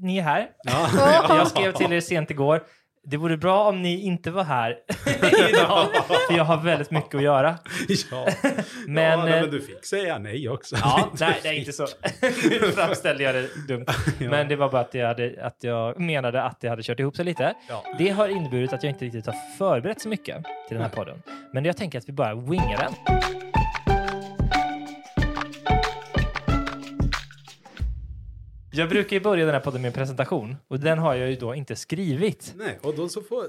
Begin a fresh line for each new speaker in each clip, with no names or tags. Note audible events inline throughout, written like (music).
Ni är här. (laughs) Jag skrev till er sent igår. Det vore bra om ni inte var här (laughs) idag, för jag har väldigt mycket att göra.
Ja, (laughs)
Men,
ja, nej,
eh,
men du fick säga nej också.
Ja, nej, det är inte så. Nu framställde jag det dumt. Men det var bara att jag, hade, att jag menade att det hade kört ihop sig lite.
Ja.
Det har inneburit att jag inte riktigt har förberett så mycket till den här podden. Men jag tänker att vi bara wingar den. Jag brukar ju börja den här podden med en presentation och den har jag ju då inte skrivit.
Nej, och då så får...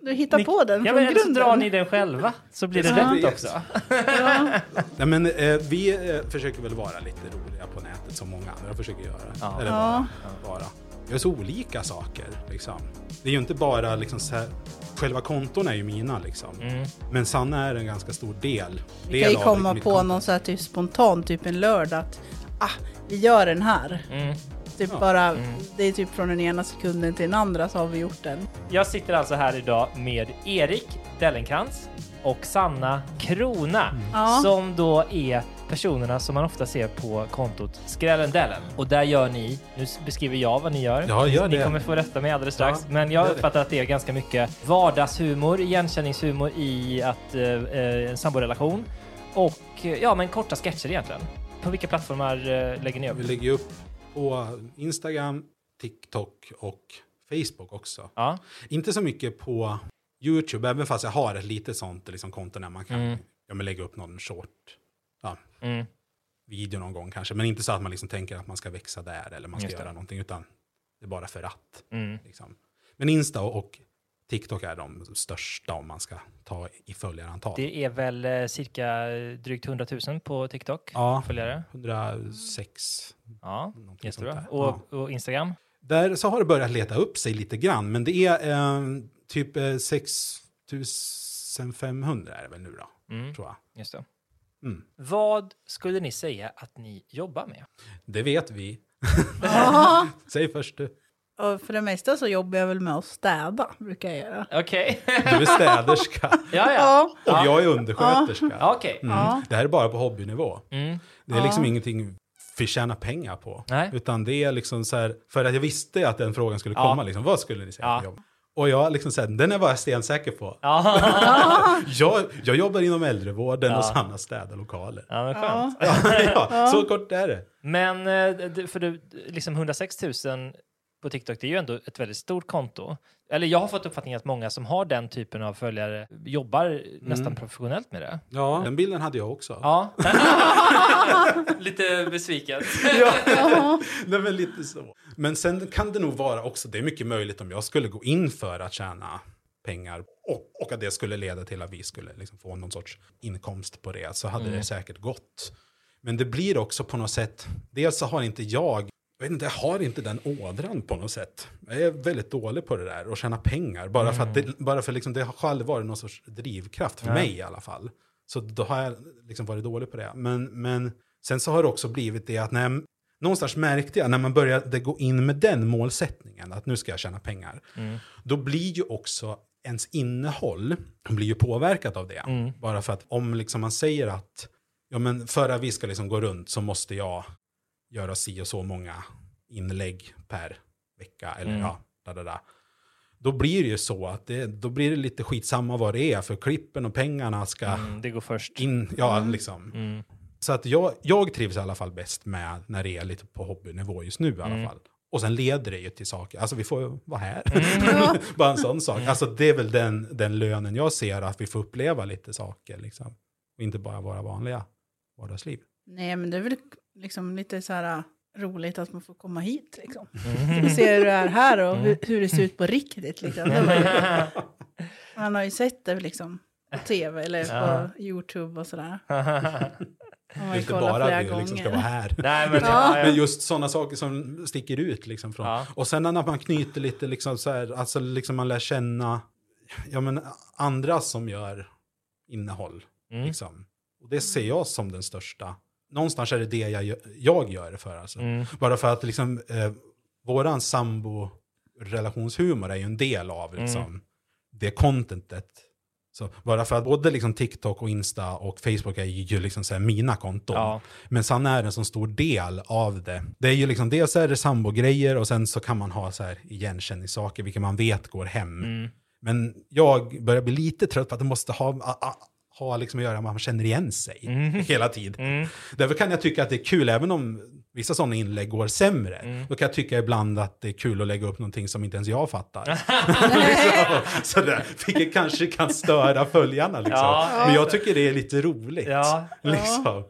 Du hittar
Ni-
på den
Ja,
från
men
grunden.
drar ni den själva så blir det
Ja.
rätt också. (laughs)
Nej, men eh, vi eh, försöker väl vara lite roliga på nätet som många andra försöker göra.
Ja.
Eller
Ja.
bara, bara. Vi gör så olika saker liksom. Det är ju inte bara liksom så här, själva konton är ju mina liksom.
Mm.
Men Sanna är en ganska stor del.
Vi kan ju komma på
konto.
någon så här typ spontan, typ en lördag att ah, vi gör den här.
Mm.
Typ
Ja.
bara,
Mm.
det är typ från den ena sekunden till den andra så har vi gjort den.
Jag sitter alltså här idag med Erik Dellenkrantz och Sanna Krona
Ja.
som då är personerna som man ofta ser på kontot Skrällen Dellen. Och där gör ni, nu beskriver jag vad ni gör.
Ja, gör
Ni kommer få rätta mig alldeles strax.
Ja,
Men jag uppfattar att det är ganska mycket vardagshumor, igenkänningshumor i att eh, eh, en samborelation. Och eh, ja, men korta sketcher egentligen. På vilka plattformar eh, lägger ni upp?
Vi lägger upp på Instagram, TikTok och Facebook också.
Ja.
Inte så mycket på YouTube, även fast jag har ett litet sånt liksom, konto där man kan
Mm.
ja, men lägga upp någon short ja,
Mm.
video någon gång kanske. Men inte så att man liksom tänker att man ska växa där eller man ska
Just det.
göra någonting, utan det är bara för att.
Mm.
Liksom. Men Insta och TikTok är de största om man ska ta i följarantal.
Det är väl eh, cirka drygt 100 000 på TikTok
Ja,
följare.
106.
Ja, jättebra. Och,
Ja.
och Instagram?
Där så har det börjat leta upp sig lite grann, men det är eh, typ eh, 6500 är det väl nu då,
Mm,
tror jag.
just det.
Mm.
Vad skulle ni säga att ni jobbar med?
Det vet vi. (laughs) Säg först du.
Och för det mesta så jobbar jag väl med att städa, brukar jag göra.
Okej.
Du är städerska (laughs)
ja, ja.
Ja,
och jag är undersköterska.
Ja, Okej.
Mm.
Ja.
Det här är bara på hobbynivå.
Mm.
Det är
Ja.
liksom ingenting vi tjänar pengar på.
Nej.
Utan det är liksom så här, för att jag visste att den frågan skulle
Ja.
komma, liksom, vad skulle ni säga
Ja.
för jobb? Och jag liksom så här, den är bara stensäker på.
Ja. (laughs)
Jag, jag jobbar inom äldrevården
Ja.
och Sanna städar lokaler.
ja, men skönt. (laughs)
ja, så kort är det.
Men eh, för du, liksom 106 000 på TikTok, det är ju ändå ett väldigt stort konto. Eller jag har fått uppfattningen att många som har den typen av följare jobbar nästan professionellt med det.
Ja, den bilden hade jag också.
Ja. (laughs) (laughs) Lite besviken.
Ja, det är väl lite så. Men sen kan det nog vara också, det är mycket möjligt om jag skulle gå in för att tjäna pengar och, och att det skulle leda till att vi skulle liksom få någon sorts inkomst på det, så hade
Mm.
det säkert gått. Men det blir också på något sätt, dels så har inte jag, jag vet inte, jag har inte den ådran på något sätt. Jag är väldigt dålig på det där, att tjäna pengar, bara för att det, bara för liksom, det har aldrig varit någon sorts drivkraft, för
Nej.
mig i alla fall. Så då har jag liksom varit dålig på det. Men, men sen så har det också blivit det att när, någonstans märkte jag när man började gå in med den målsättningen, att nu ska jag tjäna pengar,
Mm.
då blir ju också ens innehåll blir ju påverkat av det.
Mm.
Bara för att om liksom man säger att ja, men för att vi ska liksom gå runt så måste jag göra si och så många inlägg per vecka. Eller
Mm.
ja, da, da, da. Då blir det ju så att det, då blir det lite skitsamma vad det är, för klippen och pengarna ska
Mm, det går först.
in, ja liksom.
Mm.
Så att jag, jag trivs i alla fall bäst med när det är lite på hobbynivå just nu i alla
Mm.
fall. Och sen leder det ju till saker, alltså vi får ju vara här. (laughs)
Ja.
Bara en sån sak. Alltså det är väl den, den lönen jag ser, att vi får uppleva lite saker liksom. Och inte bara våra vanliga vardagsliv.
Nej, men det är väl liksom lite så här roligt att man får komma hit liksom.
Mm.
Och se hur det är här och hur, hur det ser ut på riktigt liksom. Det man har ju sett det liksom på tv eller
Ja.
på YouTube och sådär. (laughs) man
Det är inte bara att vi liksom ska vara här. (laughs)
Nej, men,
Ja.
ja, ja.
Men just sådana saker som sticker ut. Liksom från.
Ja.
Och sen när man knyter lite, liksom så här, alltså liksom man lär känna ja, men andra som gör innehåll.
Mm.
Liksom. Och det ser jag som den största. Någonstans är det det jag, jag gör det för. Alltså.
Mm.
Bara för att liksom, eh, våran sambo-relationshumor är ju en del av
Mm.
liksom, det contentet. Så bara för att både liksom TikTok och Insta och Facebook är ju liksom så här mina konton.
Ja.
Men sen är det en så stor del av det. Det är ju liksom, dels är det sambogrejer och sen så kan man ha så här igenkänningssaker, vilka man vet går hem.
Mm.
Men jag börjar bli lite trött på att det måste ha, a, a, ha liksom att göra med att man känner igen sig hela tiden.
Mm.
Därför kan jag tycka att det är kul, även om vissa sådana inlägg går sämre.
Mm.
Då kan jag tycka ibland att det är kul att lägga upp någonting som inte ens jag fattar. (laughs) (laughs) liksom, sådär, vilket kanske kan störa följarna. Liksom.
Ja.
Men jag tycker det är lite roligt.
Ja.
Liksom.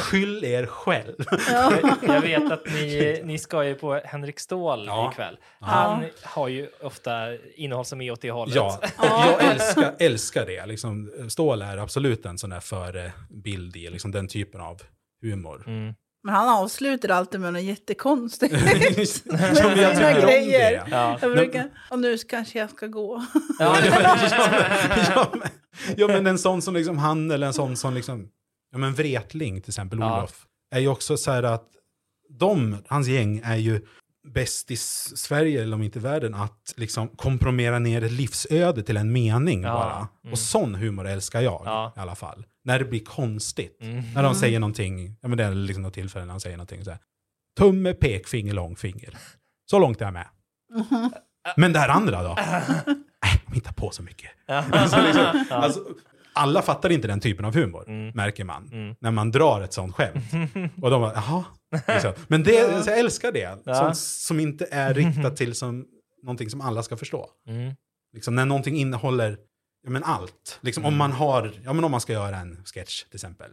Skyll er själv.
Jag, jag vet att ni, (laughs) ni ska ju på Henrik Ståhl
Ja.
ikväll. Han har ju ofta innehåll som är åt det hållet.
Ja, jag älskar, älskar det. Liksom, Ståhl är absolut en sån där förebild i liksom, den typen av humor.
Mm.
Men han avslutar alltid med något jättekonstigt. (laughs)
Ja, men jag
sina
tycker om
grejer.
det.
Ja.
Jag brukar, och nu kanske jag ska gå.
Ja. (laughs)
ja, men, ja, men en sån som liksom han eller en sån som liksom, ja men Wretling till exempel,
Ja.
Olof, är ju också så här att de, hans gäng är ju bäst i Sverige, eller om inte världen, att liksom kompromera ner ett livsöde till en mening
Ja,
bara.
mm.
Och sån humor älskar jag
Ja.
i alla fall. När det blir konstigt.
Mm.
När de säger någonting, ja men det är liksom något tillfälle när de säger någonting så här. Tumme, pekfinger, långfinger. Så långt är jag med. Men det här andra då? Nej, (laughs) de hittar på så mycket. alltså, (laughs) liksom, alltså, alla fattar inte den typen av humor,
Mm.
märker man.
Mm.
När man drar ett sånt skämt. (laughs) Och de bara, jaha. Liksom. Men det, jag älskar det.
Ja.
Som, som inte är riktat (laughs) till som, någonting som alla ska förstå.
Mm.
Liksom, när någonting innehåller ja, men allt. Liksom,
Mm.
Om man har, ja men om man ska göra en sketch till exempel.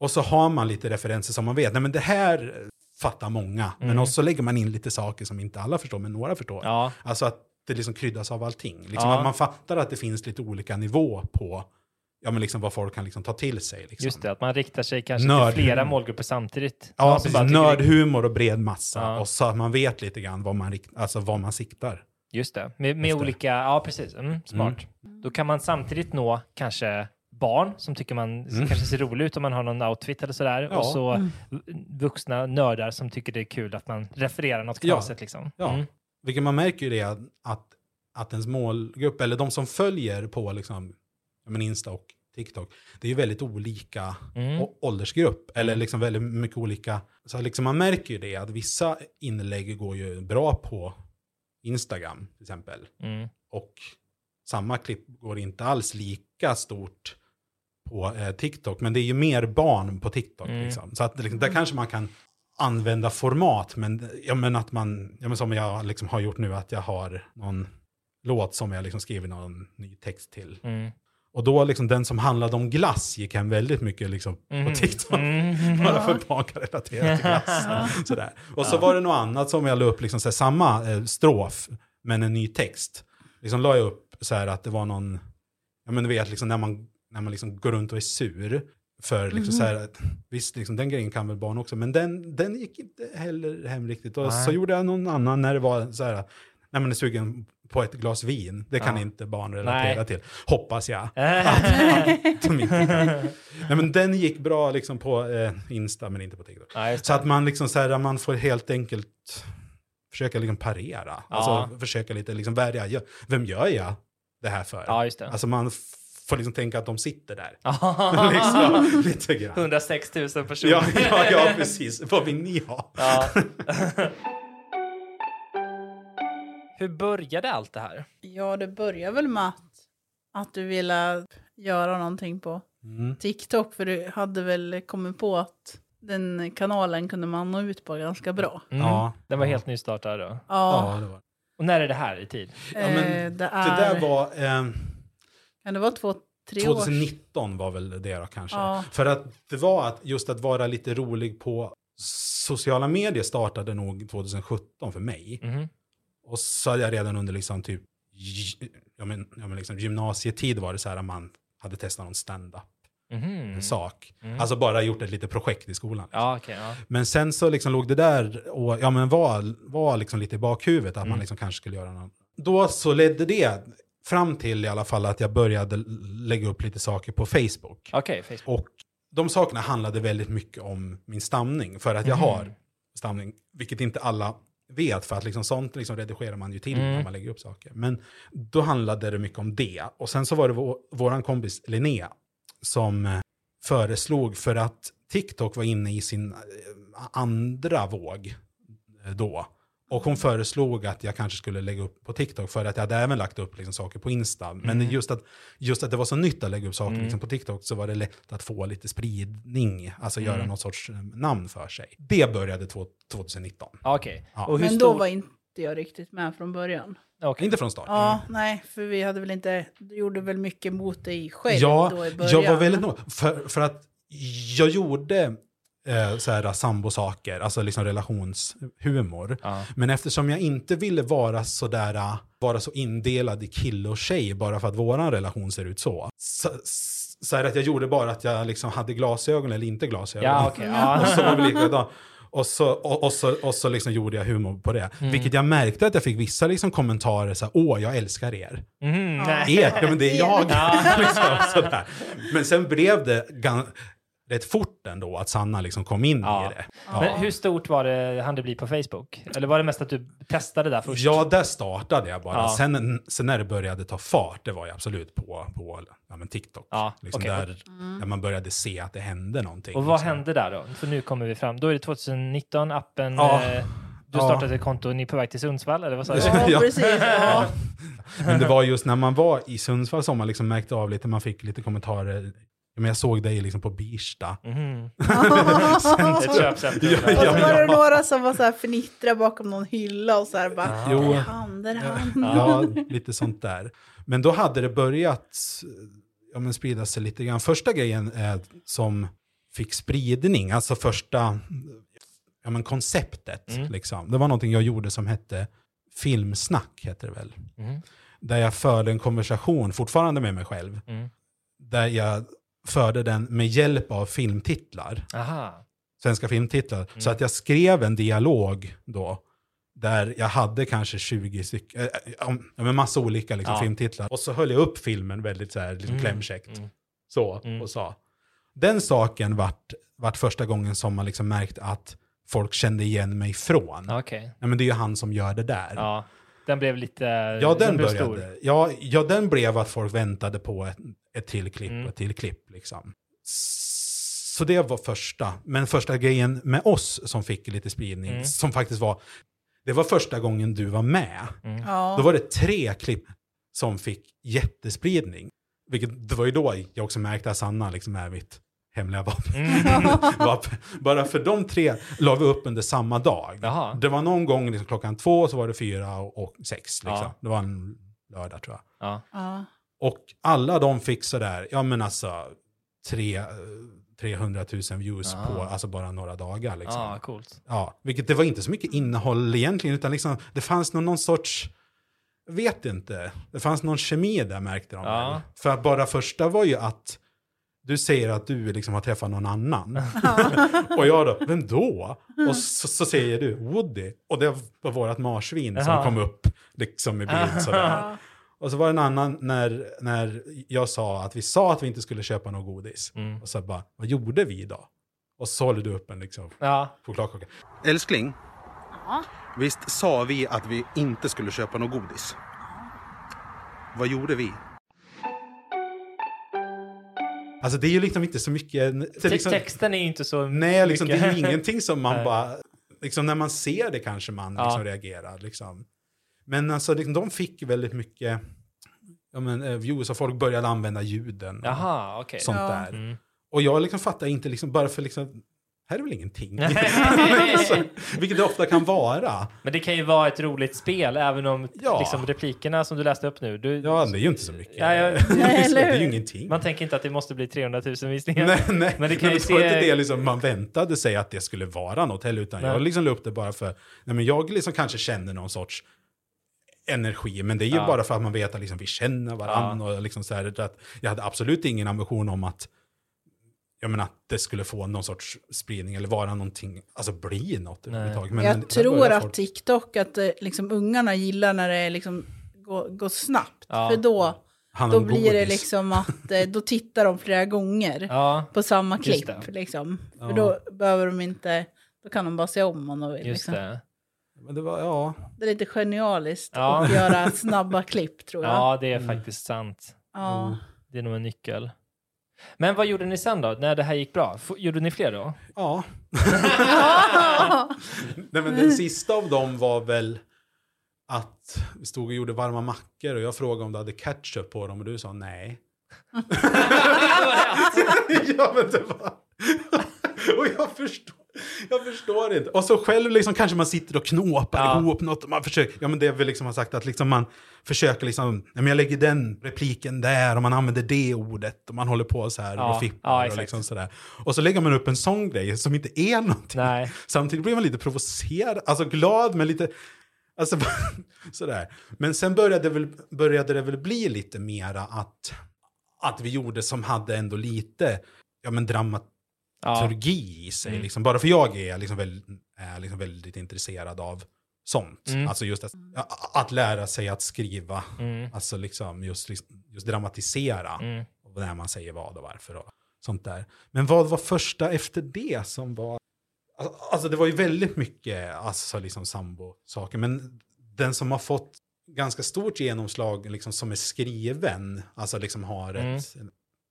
Och så har man lite referenser som man vet, nej men det här fattar många. Men
Mm.
också lägger man in lite saker som inte alla förstår, men några förstår.
Ja.
Alltså att det liksom kryddas av allting. Liksom
Ja.
att man fattar att det finns lite olika nivå på ja, men liksom vad folk kan liksom ta till sig. Liksom.
Just det, att man riktar sig kanske
Nörd.
till flera målgrupper samtidigt.
Ja, precis.
det-
Nördhumor och bred massa.
Ja.
Och så att man vet lite grann vad man, rikt- alltså vad man siktar.
Just det, med, med
Just det.
olika, ja precis, mm, smart. Då kan man samtidigt nå kanske barn som tycker man
Mm.
kanske ser rolig ut om man har någon outfit eller sådär.
Ja.
Och så vuxna nördar som tycker det är kul att man refererar något
Ja.
knasigt liksom.
Ja.
Mm.
Vilket man märker ju det att, att, ens målgrupp, eller de som följer på liksom, ja, men Insta och TikTok, det är ju väldigt olika
Mm.
åldersgrupp. Eller liksom väldigt mycket olika. Så liksom man märker ju det att vissa inlägg går ju bra på Instagram till exempel.
Mm.
Och samma klipp går inte alls lika stort på eh, TikTok. Men det är ju mer barn på TikTok.
Mm.
Liksom. Så att liksom, där kanske man kan använda format. Men, ja, men att man, ja, men som jag liksom har gjort nu, att jag har någon låt som jag liksom skriver någon ny text till.
Mm.
Och då liksom den som handlade om glass gick hem väldigt mycket liksom
Mm.
på TikTok.
Mm.
Bara för relatera till glass. (laughs) Sådär. Och så var det något annat som jag la upp, liksom, så här, samma eh, strof, men en ny text. Liksom la jag upp så här att det var någon, ja men du vet liksom när man, när man liksom går runt och är sur. För liksom så här, att, visst liksom den grejen kan väl barn också, men den, den gick inte heller hem riktigt. Och
Nej.
så gjorde jag någon annan när det var så här, när man är sugen på ett glas vin. Det kan
Ja.
inte barn relatera
Nej.
till, hoppas jag. (laughs)
Äh.
De inte kan. Nej, men den gick bra liksom på eh, Insta men inte på TikTok.
Ja,
Så att man liksom så här, man får helt enkelt försöka liksom parera. Alltså försöka lite, liksom, vad jag gör? Vem gör jag det här för?
Ja, just det.
Alltså man får liksom tänka att de sitter där.
Ja. (laughs) (laughs)
liksom, lite grann.
106 000 personer.
Ja, ja, ja, precis. Vad vill ni ha?
Hur började allt det här?
Ja, det börjar väl med att, att du ville göra någonting på
Mm.
TikTok. För du hade väl kommit på att den kanalen kunde man nå ut på ganska bra.
Mm.
Ja.
Den var helt nystartad då.
Ja,
Ja, det var
Och när är det här i tid?
Ja, men
eh, det
Det
är...
där var... Eh,
Kan det vara två, tre år?
2019 var väl det då kanske.
Ja.
För att det var att just att vara lite rolig på sociala medier startade nog 2017 för mig.
Mhm.
Och så hade jag redan under liksom typ, ja men, ja men liksom gymnasietid var det så här att man hade testat någon stand-up.
Mhm.
sak.
Mm.
Alltså bara gjort ett litet projekt i skolan.
Ja, okej. ja.
Men sen så liksom låg det där och ja, men var, var liksom lite i bakhuvudet att
Mm.
man liksom kanske skulle göra något. Då så ledde det fram till i alla fall att jag började lägga upp lite saker på Facebook.
Okej, Facebook.
Och de sakerna handlade väldigt mycket om min stamning. För att jag
Mhm.
har stamning, vilket inte alla vet. För att liksom sånt liksom redigerar man ju till
Mm.
när man lägger upp saker. Men då handlade det mycket om det. Och sen så var det vår, våran kompis Linnea som eh, föreslog för att TikTok var inne i sin eh, andra våg då. Och hon föreslog att jag kanske skulle lägga upp på TikTok för att jag hade även lagt upp liksom saker på Insta. Men
Mm.
just, att, just att det var så nytt att lägga upp saker
Mm.
liksom på TikTok så var det lätt att få lite spridning, alltså göra
Mm.
något sorts eh, namn för sig. Det började två- 2019.
Ja, Okej.
Ja.
Och
Men då var inte jag riktigt med från början.
Okej.
Inte från start.
Ja, nej, för vi hade väl inte, du gjorde väl mycket mot dig själv
Ja,
då i början.
jag var väldigt nog. För, för att jag gjorde eh, så här sambosaker, alltså liksom relationshumor.
Ja.
Men eftersom jag inte ville vara så där, äh, vara så indelad i kille och tjej bara för att våran relation ser ut så. Så, så är det att jag gjorde bara att jag liksom hade glasögon eller inte glasögon.
Ja, okej. Ja. (laughs)
Och så var vi likadana. Och så, och, och så, och så liksom gjorde jag humor på det.
Mm.
Vilket jag märkte att jag fick vissa liksom kommentarer så här, åh, jag älskar er.
Mhm, nej.
Er? Ja, men det är jag.
Ja. (laughs)
liksom, sådär. Men sen blev det rätt fort ändå att Sanna liksom kom in
Ja.
i det.
Men hur stort var det, hann det bli på Facebook? Eller var det mest att du testade där först?
Ja, där startade jag bara.
Ja.
Sen, sen när det började ta fart, det var ju absolut på, på ja, men TikTok.
Ja,
liksom
okej.
Där, där man började se att det hände någonting.
Och vad
liksom.
hände där då? För nu kommer vi fram. Då är det 2019, appen...
Ja.
Eh, du
Ja.
startade ett konto, ni är på väg till Sundsvall, eller vad sa du?
Ja,
Ja.
precis. Ja. (laughs)
Men det var just när man var i Sundsvall som man liksom märkte av lite, man fick lite kommentarer. Ja, Men jag såg dig liksom på Birsta. (laughs) Sen-
Ett köpcentrum.
Ja,
där.
Och så
ja,
var det
ja.
några som var så här fnittra bakom någon hylla och så här bara,
Jo.
"Det är han, det är han.
Ja, lite sånt där. Men då hade det börjat ja, men sprida sig lite grann. Första grejen eh, som fick spridning, alltså första ja, men konceptet,
Mm.
liksom. det var någonting jag gjorde som hette Filmsnack, heter det väl.
Mhm.
Där jag förde en konversation, fortfarande med mig själv,
Mm.
där jag förde den med hjälp av filmtitlar,
Aha.
svenska filmtitlar. Så att jag skrev en dialog då, där jag hade kanske 20 stycken, äh, ja, med massa olika liksom,
Ja.
filmtitlar. Och så höll jag upp filmen väldigt så här, liksom,
Mm,
klämkäckt.
mm.
Så,
Mm.
och sa. Den saken vart, vart första gången som man liksom märkte att folk kände igen mig från. Ja.
Okej.
men det är ju han som gör det där.
Ja. Den blev lite...
Ja, den,
blev
började.
stor.
Ja, ja, den blev att folk väntade på ett, ett till klipp
Mm.
och ett till klipp. Liksom. Så det var första. Men första grejen med oss som fick lite spridning,
Mm.
som faktiskt var, det var första gången du var med.
Ja.
Då var det tre klipp som fick jättespridning. Vilket, det var ju då jag också märkte att Sanna liksom är mitt hemliga vapen.
Mm. (laughs)
Bara för de tre la vi upp under samma dag.
Jaha.
Det var någon gång liksom klockan två, så var det fyra och, och sex. Liksom.
Ja.
Det var en lördag tror jag.
Ja.
Och alla de fick sådär, ja men alltså, tre, eh, 300 000 views
Ah.
på alltså bara några dagar. Liksom.
Ja, coolt.
Ja, vilket det var inte så mycket innehåll egentligen, utan liksom, det fanns någon, någon sorts, vet inte, det fanns någon kemi där märkte de väl. För att bara första var ju att du säger att du liksom har träffat någon annan. (laughs) (laughs) och jag då, vem då? Och så, så säger du, Woody. Och det var vårat marsvin som kom upp liksom i bild sådär. (laughs)
Ja.
Och så var det en annan när, när jag sa att vi sa att vi inte skulle köpa något godis.
Mm.
Och så bara, vad gjorde vi då? Och så håller du upp en liksom
Ja.
chokladkaka. Älskling, visst sa vi att vi inte skulle köpa något godis? Vad gjorde vi? Alltså det är ju liksom inte så mycket... liksom,
Texten är ju inte så
nej, liksom, det är ju ingenting som man (laughs) bara... Liksom när man ser det kanske man
Ja.
liksom reagerar. Liksom. Men alltså liksom, de fick väldigt mycket ja, men, eh, views och folk började använda ljuden. och
Jaha, okej.
Sånt
Ja.
där.
Mm.
Och jag liksom fattar inte, liksom, bara för liksom, här är väl ingenting. (laughs) (laughs) Så, vilket det ofta kan vara.
Men det kan ju vara ett roligt spel, även om
Ja.
liksom, replikerna som du läste upp nu. Du,
Ja, det är ju inte så mycket.
Ja, ja.
Nej, (laughs)
det är ju ingenting.
Man tänker inte att det måste bli 300 000 visningar.
nej, nej.
Men det kan ju
det var
se-
inte det liksom, man väntade sig att det skulle vara något heller, utan
Nej.
jag liksom la upp det bara för, nej men jag liksom kanske känner någon sorts energi, men det är ju
Ja.
bara för att man vet att liksom vi känner varandra och liksom så här, att jag hade absolut ingen ambition om att jag menar, att det skulle få någon sorts spridning eller vara någonting, alltså bli något överhuvudtaget. Men
jag tror att
folk-
TikTok, att eh, liksom, ungarna gillar när det liksom går, går snabbt.
Ja.
För då, då blir det
godis.
liksom att, eh, då tittar de flera gånger (laughs)
Ja,
på samma klipp.
det.
Liksom.
Ja.
För då behöver de inte, då kan de bara se om de vill.
just
Liksom.
Det.
Men det var, ja,
Det är lite genialiskt
Ja.
att göra snabba klipp tror jag. (laughs)
Ja, det är
Mm.
faktiskt sant.
Ja.
Det är nog en nyckel. Men vad gjorde ni sen då, när det här gick bra? F- Gjorde ni fler då?
ja. (laughs) Nej, men den sista av dem var väl att vi stod och gjorde varma mackor och jag frågade om du hade ketchup på dem och du sa nej. (laughs) ja, men det var... och jag förstår, (laughs) jag förstår inte. Och så själv liksom kanske man sitter och knåpar
Ja.
ihop något man försöker, ja men det vi liksom har sagt att liksom man försöker liksom, ja men jag lägger den repliken där och man använder det ordet och man håller på så här
Ja,
och fipplar
ja,
och liksom sådär. Och så lägger man upp en sån grej som inte är någonting.
Nej. (laughs)
Samtidigt blir man lite provocerad, alltså glad men lite, alltså (laughs) sådär. Men sen började, väl, började det väl bli lite mera att, att vi gjorde som hade ändå lite, ja men dramaturgi i sig.
Mm.
Liksom. Bara för jag är liksom, väl, är liksom väldigt intresserad av sånt.
Mm.
Alltså just att, att lära sig att skriva,
Mm.
alltså liksom just, just dramatisera
Mm.
när man säger vad och varför och sånt där. Men vad var första efter det som var... Alltså, alltså det var ju väldigt mycket alltså, liksom sambo-saker, men den som har fått ganska stort genomslag liksom, som är skriven, alltså liksom har ett,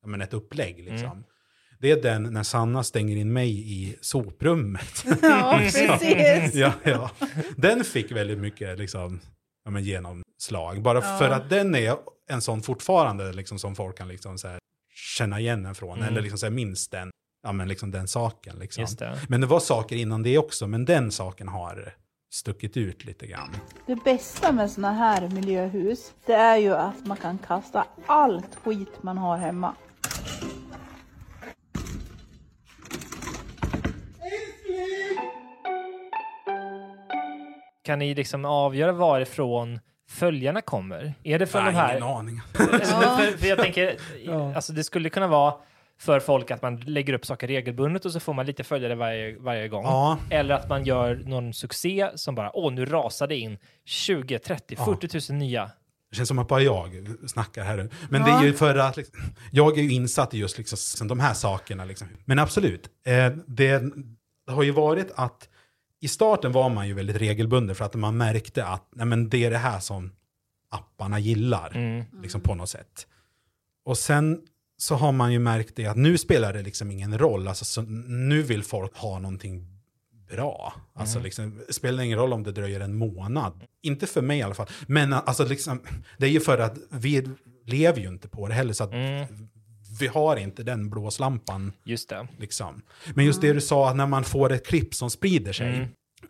ja, men ett upplägg liksom. Det är den när Sanna stänger in mig i soprummet. (laughs)
ja, (laughs) precis.
ja, ja. Den fick väldigt mycket liksom, ja, men genomslag. Bara
Ja.
för att den är en sån fortfarande liksom, som folk kan liksom, så här, känna igen den från.
Mm.
Eller liksom, så här, minst den, ja, men, liksom, den saken. Liksom.
Just det.
Men det var saker innan det också, men den saken har stuckit ut lite grann.
Det bästa med såna här miljöhus, det är ju att man kan kasta allt skit man har hemma.
Kan ni liksom avgöra varifrån följarna kommer? Är det från
Nej,
de här...
ingen aning. (laughs)
för, för jag tänker, (laughs) alltså det skulle kunna vara för folk att man lägger upp saker regelbundet och så får man lite följare varje, varje gång.
Ja,
Eller att man gör någon succé som bara, åh, nu rasade in 20, 30,
Ja.
40 000 nya.
det känns som att bara jag snackar här nu. Men det är ju för att liksom, jag är ju insatt i just liksom, de här sakerna. Liksom. Men absolut, eh, det, det har ju varit att i starten var man ju väldigt regelbunden för att man märkte att nej, men det är det här som apparna gillar.
Mm.
Liksom på något sätt. Och sen så har man ju märkt det att nu spelar det liksom ingen roll. Alltså, så nu vill folk ha någonting bra. Alltså, liksom, det spelar ingen roll om det dröjer en månad. Inte för mig i alla fall. Men alltså, liksom, det är ju för att vi lever ju inte på det heller. Så att
Mm.
Vi har inte den blåslampan.
Just det.
Liksom. Men just det du sa, att när man får ett klipp som sprider sig.
Mm.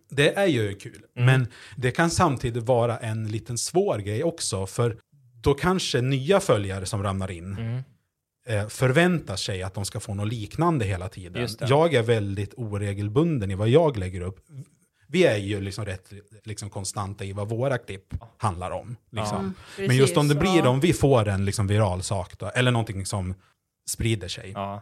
Det är ju kul. Men det kan samtidigt vara en liten svår grej också. För då kanske nya följare som ramlar in
Mm.
eh, förväntar sig att de ska få något liknande hela tiden. Jag är väldigt oregelbunden i vad jag lägger upp. Vi är ju liksom rätt liksom konstanta i vad våra klipp handlar om. Liksom.
Ja.
Men just om det blir om vi får en liksom viral sak då, eller någonting som sprider sig.
Ja.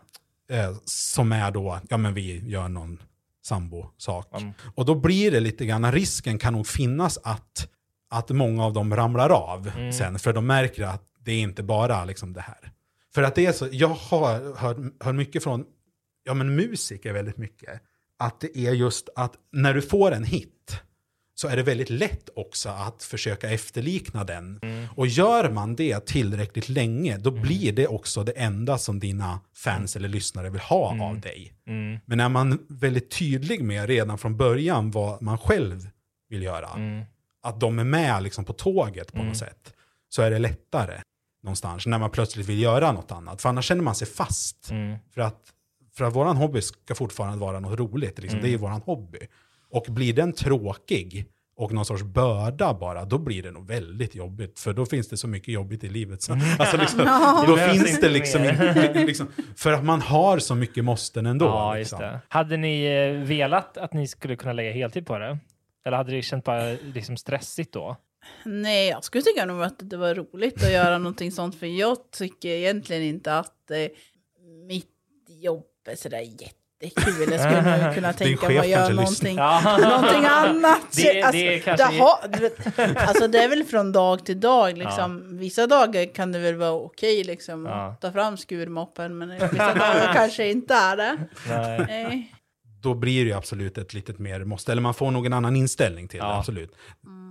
Eh, som är då, ja men vi gör någon sambo-sak.
Mm.
Och då blir det lite grann, risken kan nog finnas att, att många av dem ramlar av
Mm.
sen, för de märker att det är inte bara liksom det här. För att det är så, jag har hört, hört mycket från, ja men musiker väldigt mycket, att det är just att när du får en hit så är det väldigt lätt också att försöka efterlikna den.
Mm.
Och gör man det tillräckligt länge, då blir det också det enda som dina fans eller lyssnare vill ha av dig.
Mm.
Men är man väldigt tydlig med redan från början vad man själv vill göra,
Mm.
att de är med liksom på tåget på
Mm.
något sätt, så är det lättare någonstans när man plötsligt vill göra något annat. För annars känner man sig fast.
Mm.
För att, för att våran hobby ska fortfarande vara något roligt. Liksom.
Mm.
Det är ju våran hobby. Och blir den tråkig och någon sorts börda bara, då blir det nog väldigt jobbigt. För då finns det så mycket jobbigt i livet. Så, alltså liksom, (laughs) då
Det
finns det liksom, inte, liksom... För att man har så mycket måsten ändå.
Ja, just
liksom.
det. Hade ni eh, velat att ni skulle kunna lägga heltid på det? Eller hade det känt bara liksom stressigt då?
Nej, jag skulle tycka nog att det var roligt att göra någonting sånt. För jag tycker egentligen inte att eh, mitt jobb sådär jättekul. Jag skulle nog (laughs) kunna tänka mig att göra någonting,
Ja.
någonting (laughs) annat.
Det-
alltså,
det är kanske-
det, vet, alltså det är väl från dag till dag. Liksom. Vissa dagar kan det väl vara okej liksom,
Ja.
att ta fram skurmoppen, men vissa dagar (laughs) kanske inte är det.
Nej.
Nej.
Då blir det ju absolut ett litet mer måste, eller man får nog en annan inställning till det,
Ja.
absolut.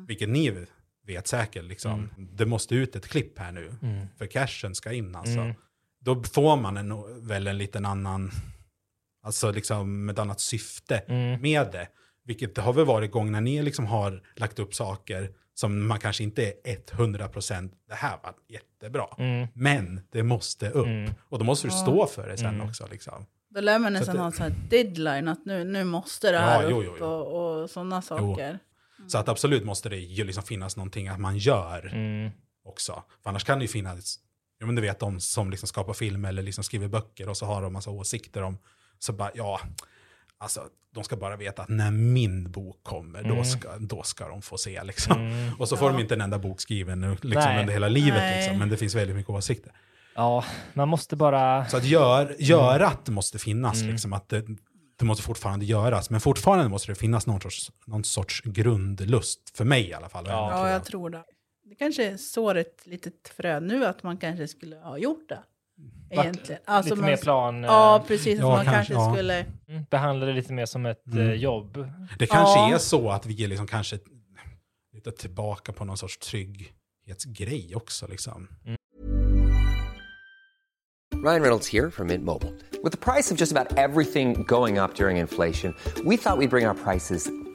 Vilket ni vet säkert, liksom. Det måste ut ett klipp här nu,
Mm.
för cashen ska in alltså.
Mm.
Då får man en, väl en liten annan, alltså liksom ett annat syfte
Mm.
med det. Vilket det har väl varit gång när ni liksom har lagt upp saker som man kanske inte är 100% det här var jättebra.
Mm.
Men det måste upp.
Mm.
Och då måste du stå för det sen
Mm.
också. Liksom.
Då lär man
Så
nästan ha en sån här deadline, att nu, nu måste det
Ja,
här
jo,
upp
jo, jo.
och, och sådana saker.
Så att absolut måste det ju liksom finnas någonting att man gör
Mm.
också. För annars kan det ju finnas, ja men du vet de som liksom skapar film eller liksom skriver böcker och så har de massa åsikter om, så bara ja, alltså de ska bara veta att när min bok kommer, då, ska, då ska de få se liksom.
Mm.
Och så får de inte en enda bok skriven nu, liksom, under hela livet, liksom, men det finns väldigt mycket åsikter.
Ja, man måste bara...
Så att gör, görat måste finnas,
Mm.
liksom, att det, det måste fortfarande göras, men fortfarande måste det finnas någon sorts, någon sorts grundlust, för mig i alla fall.
Ja.
Ja, jag tror det. Det kanske sår ett litet frö nu att man kanske skulle ha gjort det. Egentligen. Alltså
lite
man,
mer plan...
Ja,
eh,
precis.
Ja,
att man
kanske,
kanske,
ja.
skulle...
mm, behandla det lite mer som ett
Mm.
eh, jobb.
Det kanske
Ja.
är så att vi är liksom kanske lite tillbaka på någon sorts trygghetsgrej också. Liksom.
Ryan Reynolds here from Mint Mobile. With the price of just about everything going up during inflation, we thought we'd bring our prices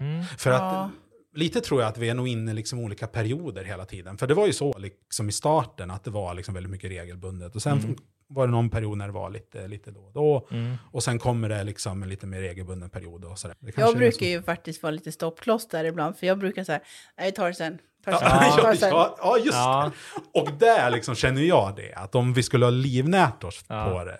Mm.
För att
Ja.
lite tror jag att vi är nog inne i liksom olika perioder hela tiden. För det var ju så liksom i starten att det var liksom väldigt mycket regelbundet. Och sen var det någon period när det var lite, lite då och då.
Mm.
Och sen kommer det liksom en lite mer regelbunden period. Och sådär.
Jag brukar
så.
ju faktiskt vara lite stoppkloss där ibland, för jag brukar säga, nej, vi tar det sen.
Ja, just
Ja.
det. Och där liksom känner jag det, att om vi skulle ha livnärt oss
Ja.
på det,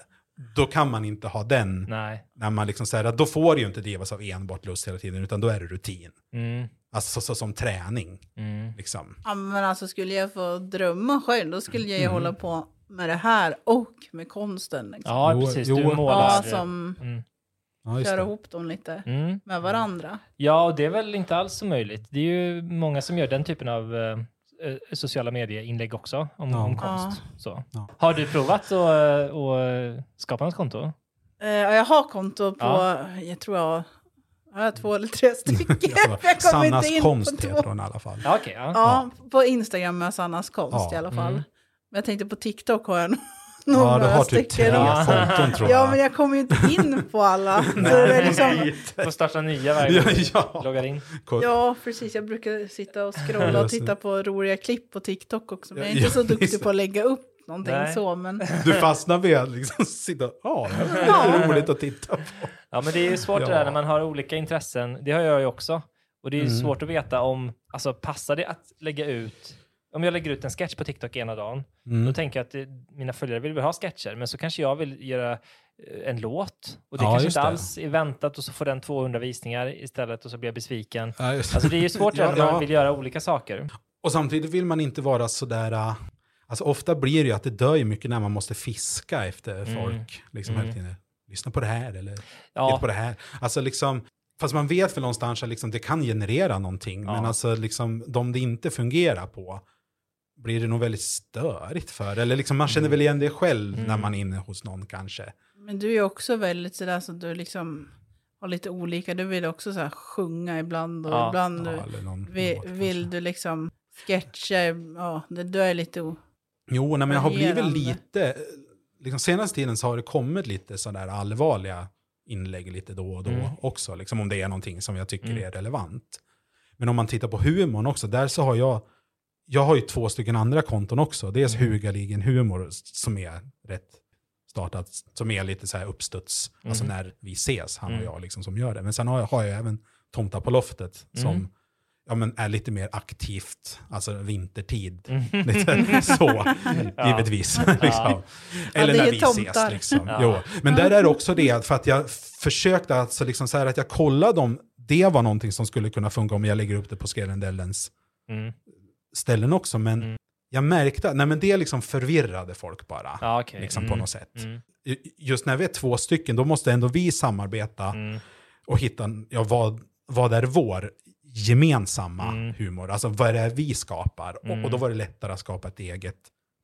då kan man inte ha den,
Nej.
när man liksom säger att då får det ju inte drivas av enbart lust hela tiden, utan då är det rutin.
Mm.
Alltså så, så, som träning,
Mm.
liksom.
Ja, men alltså skulle jag få drömma själv, då skulle jag ju
Mm.
hålla på med det här och med konsten. Liksom.
Ja, precis.
jo.
Du målar.
Ja, som
Mm.
Ja,
kör
det.
ihop dem lite
Mm.
med varandra.
Ja, och det är väl inte alls så möjligt. Det är ju många som gör den typen av eh, sociala medieinlägg också om,
Ja.
om konst. Så.
Ja.
Har du provat att eh, att skapa något konto?
Eh, ja, jag har konto på,
Ja.
jag tror jag, jag har två eller tre (laughs) stycken.
Ja, Sannas
inte in
konst heter hon i alla fall.
Ja, okej. ja.
Ja, på Instagram med Sannas konst
Ja.
i alla fall.
Mm.
Men jag tänkte på TikTok har jag nog
Ja,
några
du har typ tre
stycken.
Ja.
konton tror jag.
Ja, men jag kommer ju inte in på alla. (laughs) Så det är liksom,
Får starta nya varje gång
Ja, (laughs) ja.
loggar in.
ja, precis. Jag brukar sitta och scrolla och
det.
titta på roliga klipp på TikTok också. Men jag är
Ja,
inte så duktig
det.
på att lägga upp någonting
Nej.
så. Men (laughs)
Du fastnar vid att liksom sitta, ja, det är roligt att titta på.
Ja, men det är ju svårt det
Ja.
där när man har olika intressen. Det har jag ju också. Och det är ju
Mm.
svårt att veta om, alltså passar det att lägga ut, om jag lägger ut en sketch på TikTok ena dagen,
Mm.
då tänker jag att det, mina följare vill väl ha sketcher, men så kanske jag vill göra eh, en låt och det
Ja,
kanske inte
det.
alls är väntat och så får den 200 visningar istället och så blir jag besviken.
Ja,
Alltså det är ju svårt (laughs)
Ja,
när man
ja.
vill göra olika saker.
Och samtidigt vill man inte vara sådär... äh, Alltså ofta blir det ju att det dör ju mycket när man måste fiska efter
Mm.
folk. Liksom
Mm.
hela tiden. Lyssna på det här eller
Ja,
på det här. Alltså liksom, fast man vet för någonstans att liksom, det kan generera någonting. Men alltså liksom, de det inte fungerar på blir det nog väldigt störigt för. Eller liksom, man känner väl igen det själv när
Mm.
man är inne hos någon kanske.
Men du är också väldigt sådär så du liksom har lite olika. Du vill också så här sjunga ibland och
Ja.
ibland
Ja,
du, vill,
låt
vill du liksom sketcha. Ja, det, du är lite... O,
Jo, nej, men jag har blivit lite, liksom senaste tiden så har det kommit lite sådär allvarliga inlägg lite då och då
Mm.
också, liksom om det är någonting som jag tycker
Mm.
är relevant. Men om man tittar på humorn också, där så har jag, jag har ju två stycken andra konton också. Dels
Mm.
Hugaligen Humor som är rätt startat, som är lite så här uppstuds, alltså
Mm.
när vi ses, han och
Mm.
jag liksom som gör det. Men sen har jag, har jag även Tomta på loftet som
Mm.
ja, men är lite mer aktivt, alltså vintertid. (laughs)
Mm.
Lite så, (laughs)
Ja.
givetvis.
Ja. (laughs)
liksom.
Ja,
Eller
det
när
är
vi
tomtar.
ses. Liksom.
Ja.
Jo. Men där är också det, för att jag försökte alltså liksom så här att jag kollade om det var någonting som skulle kunna funka om jag lägger upp det på Skrälendellens
Mm.
Ställen också. Men
Mm.
jag märkte att nej, men det liksom förvirrade folk bara.
Ja, okej.
Liksom
Mm.
på något sätt.
Mm.
Just när vi är två stycken, då måste ändå vi samarbeta
Mm.
och hitta ja, vad, vad är vår gemensamma
Mm.
humor. Alltså vad är det vi skapar? Och,
Mm.
och då var det lättare att skapa ett eget